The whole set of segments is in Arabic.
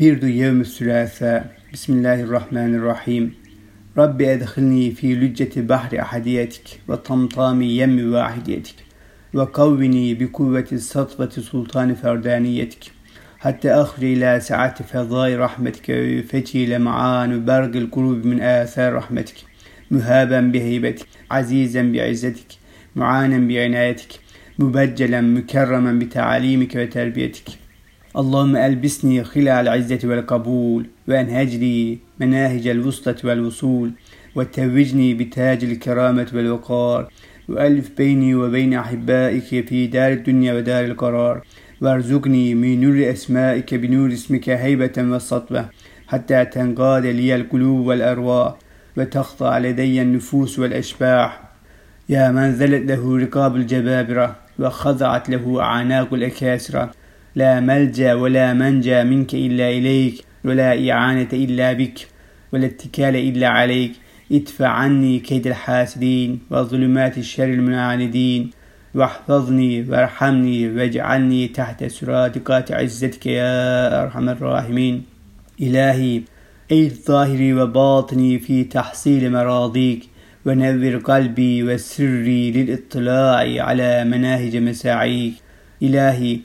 Virdu yevmü sülâsâ. Bismillahirrahmanirrahim. Rabbi edhilni fi lücceti bahri ahadiyetik ve tamtami yemmi vahidiyetik ve kavvini bi kuvveti satveti sultani ferdaniyetik. Hatta ahri ila saati fezai rahmetike ve feci ile ma'anu bergil kulubi min âthâr rahmetik. Mühaben bi heybetik, azizen bi izzetik, muanen bi اللهم ألبسني خلع العزة والقبول وأنهج لي مناهج الوسطى والوصول وتوجني بتاج الكرامة والوقار وألف بيني وبين أحبائك في دار الدنيا ودار القرار وارزقني من نور أسمائك بنور اسمك هيبة والسطوة حتى تنقاد لي القلوب والأرواح وتخضع لدي النفوس والأشباح. يا من ذلت له رقاب الجبابرة وخضعت له أعناق الأكاسرة لا ملجأ ولا منجأ منك إلا إليك ولا إعانة إلا بك ولا اتكال إلا عليك. ادفع عني كيد الحاسدين وظلمات الشر المعاندين واحفظني وارحمني واجعلني تحت سرادقات عزتك يا أرحم الراحمين. إلهي أي ظاهري وباطني في تحصيل مراضيك. ونور قلبي وسري للاطلاع على مناهج مساعيك. إلهي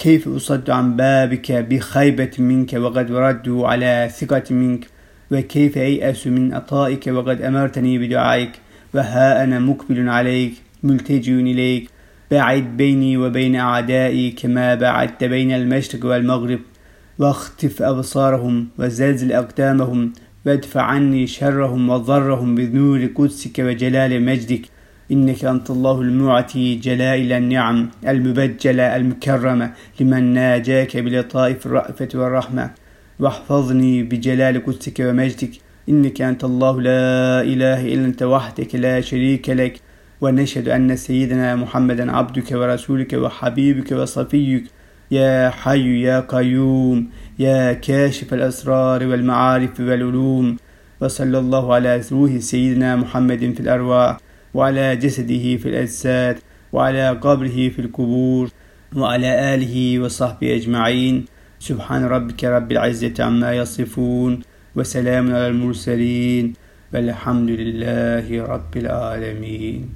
كيف أصد عن بابك بخيبة منك وقد ردوا على ثقة منك؟ وكيف أيأس من عطائك وقد أمرتني بدعائك؟ وها أنا مقبل عليك ملتجئ إليك. بعد بيني وبين أعدائي كما بعدت بين المشرق والمغرب. واختف أبصارهم وزلزل أقدامهم وادفع عني شرهم وضرهم بنور قدسك وجلال مجدك. إنك أنت الله المعتي جلائل النعم المبجلة المكرمة لمن ناجاك بلطائف الرأفة والرحمة. واحفظني بجلال قدسك ومجدك. إنك أنت الله لا إله إلا أنت وحدك لا شريك لك. ونشهد أن سيدنا محمدا عبدك ورسولك وحبيبك وصفيك. يا حي يا قيوم يا كاشف الأسرار والمعارف والعلوم. وصلى الله على روح سيدنا محمد في الأرواح. وعلى جسده في الأجساد وعلى قبره في القبور وعلى آله وصحبه أجمعين. سبحان ربك رب العزة عما يصفون وسلام على المرسلين والحمد لله رب العالمين.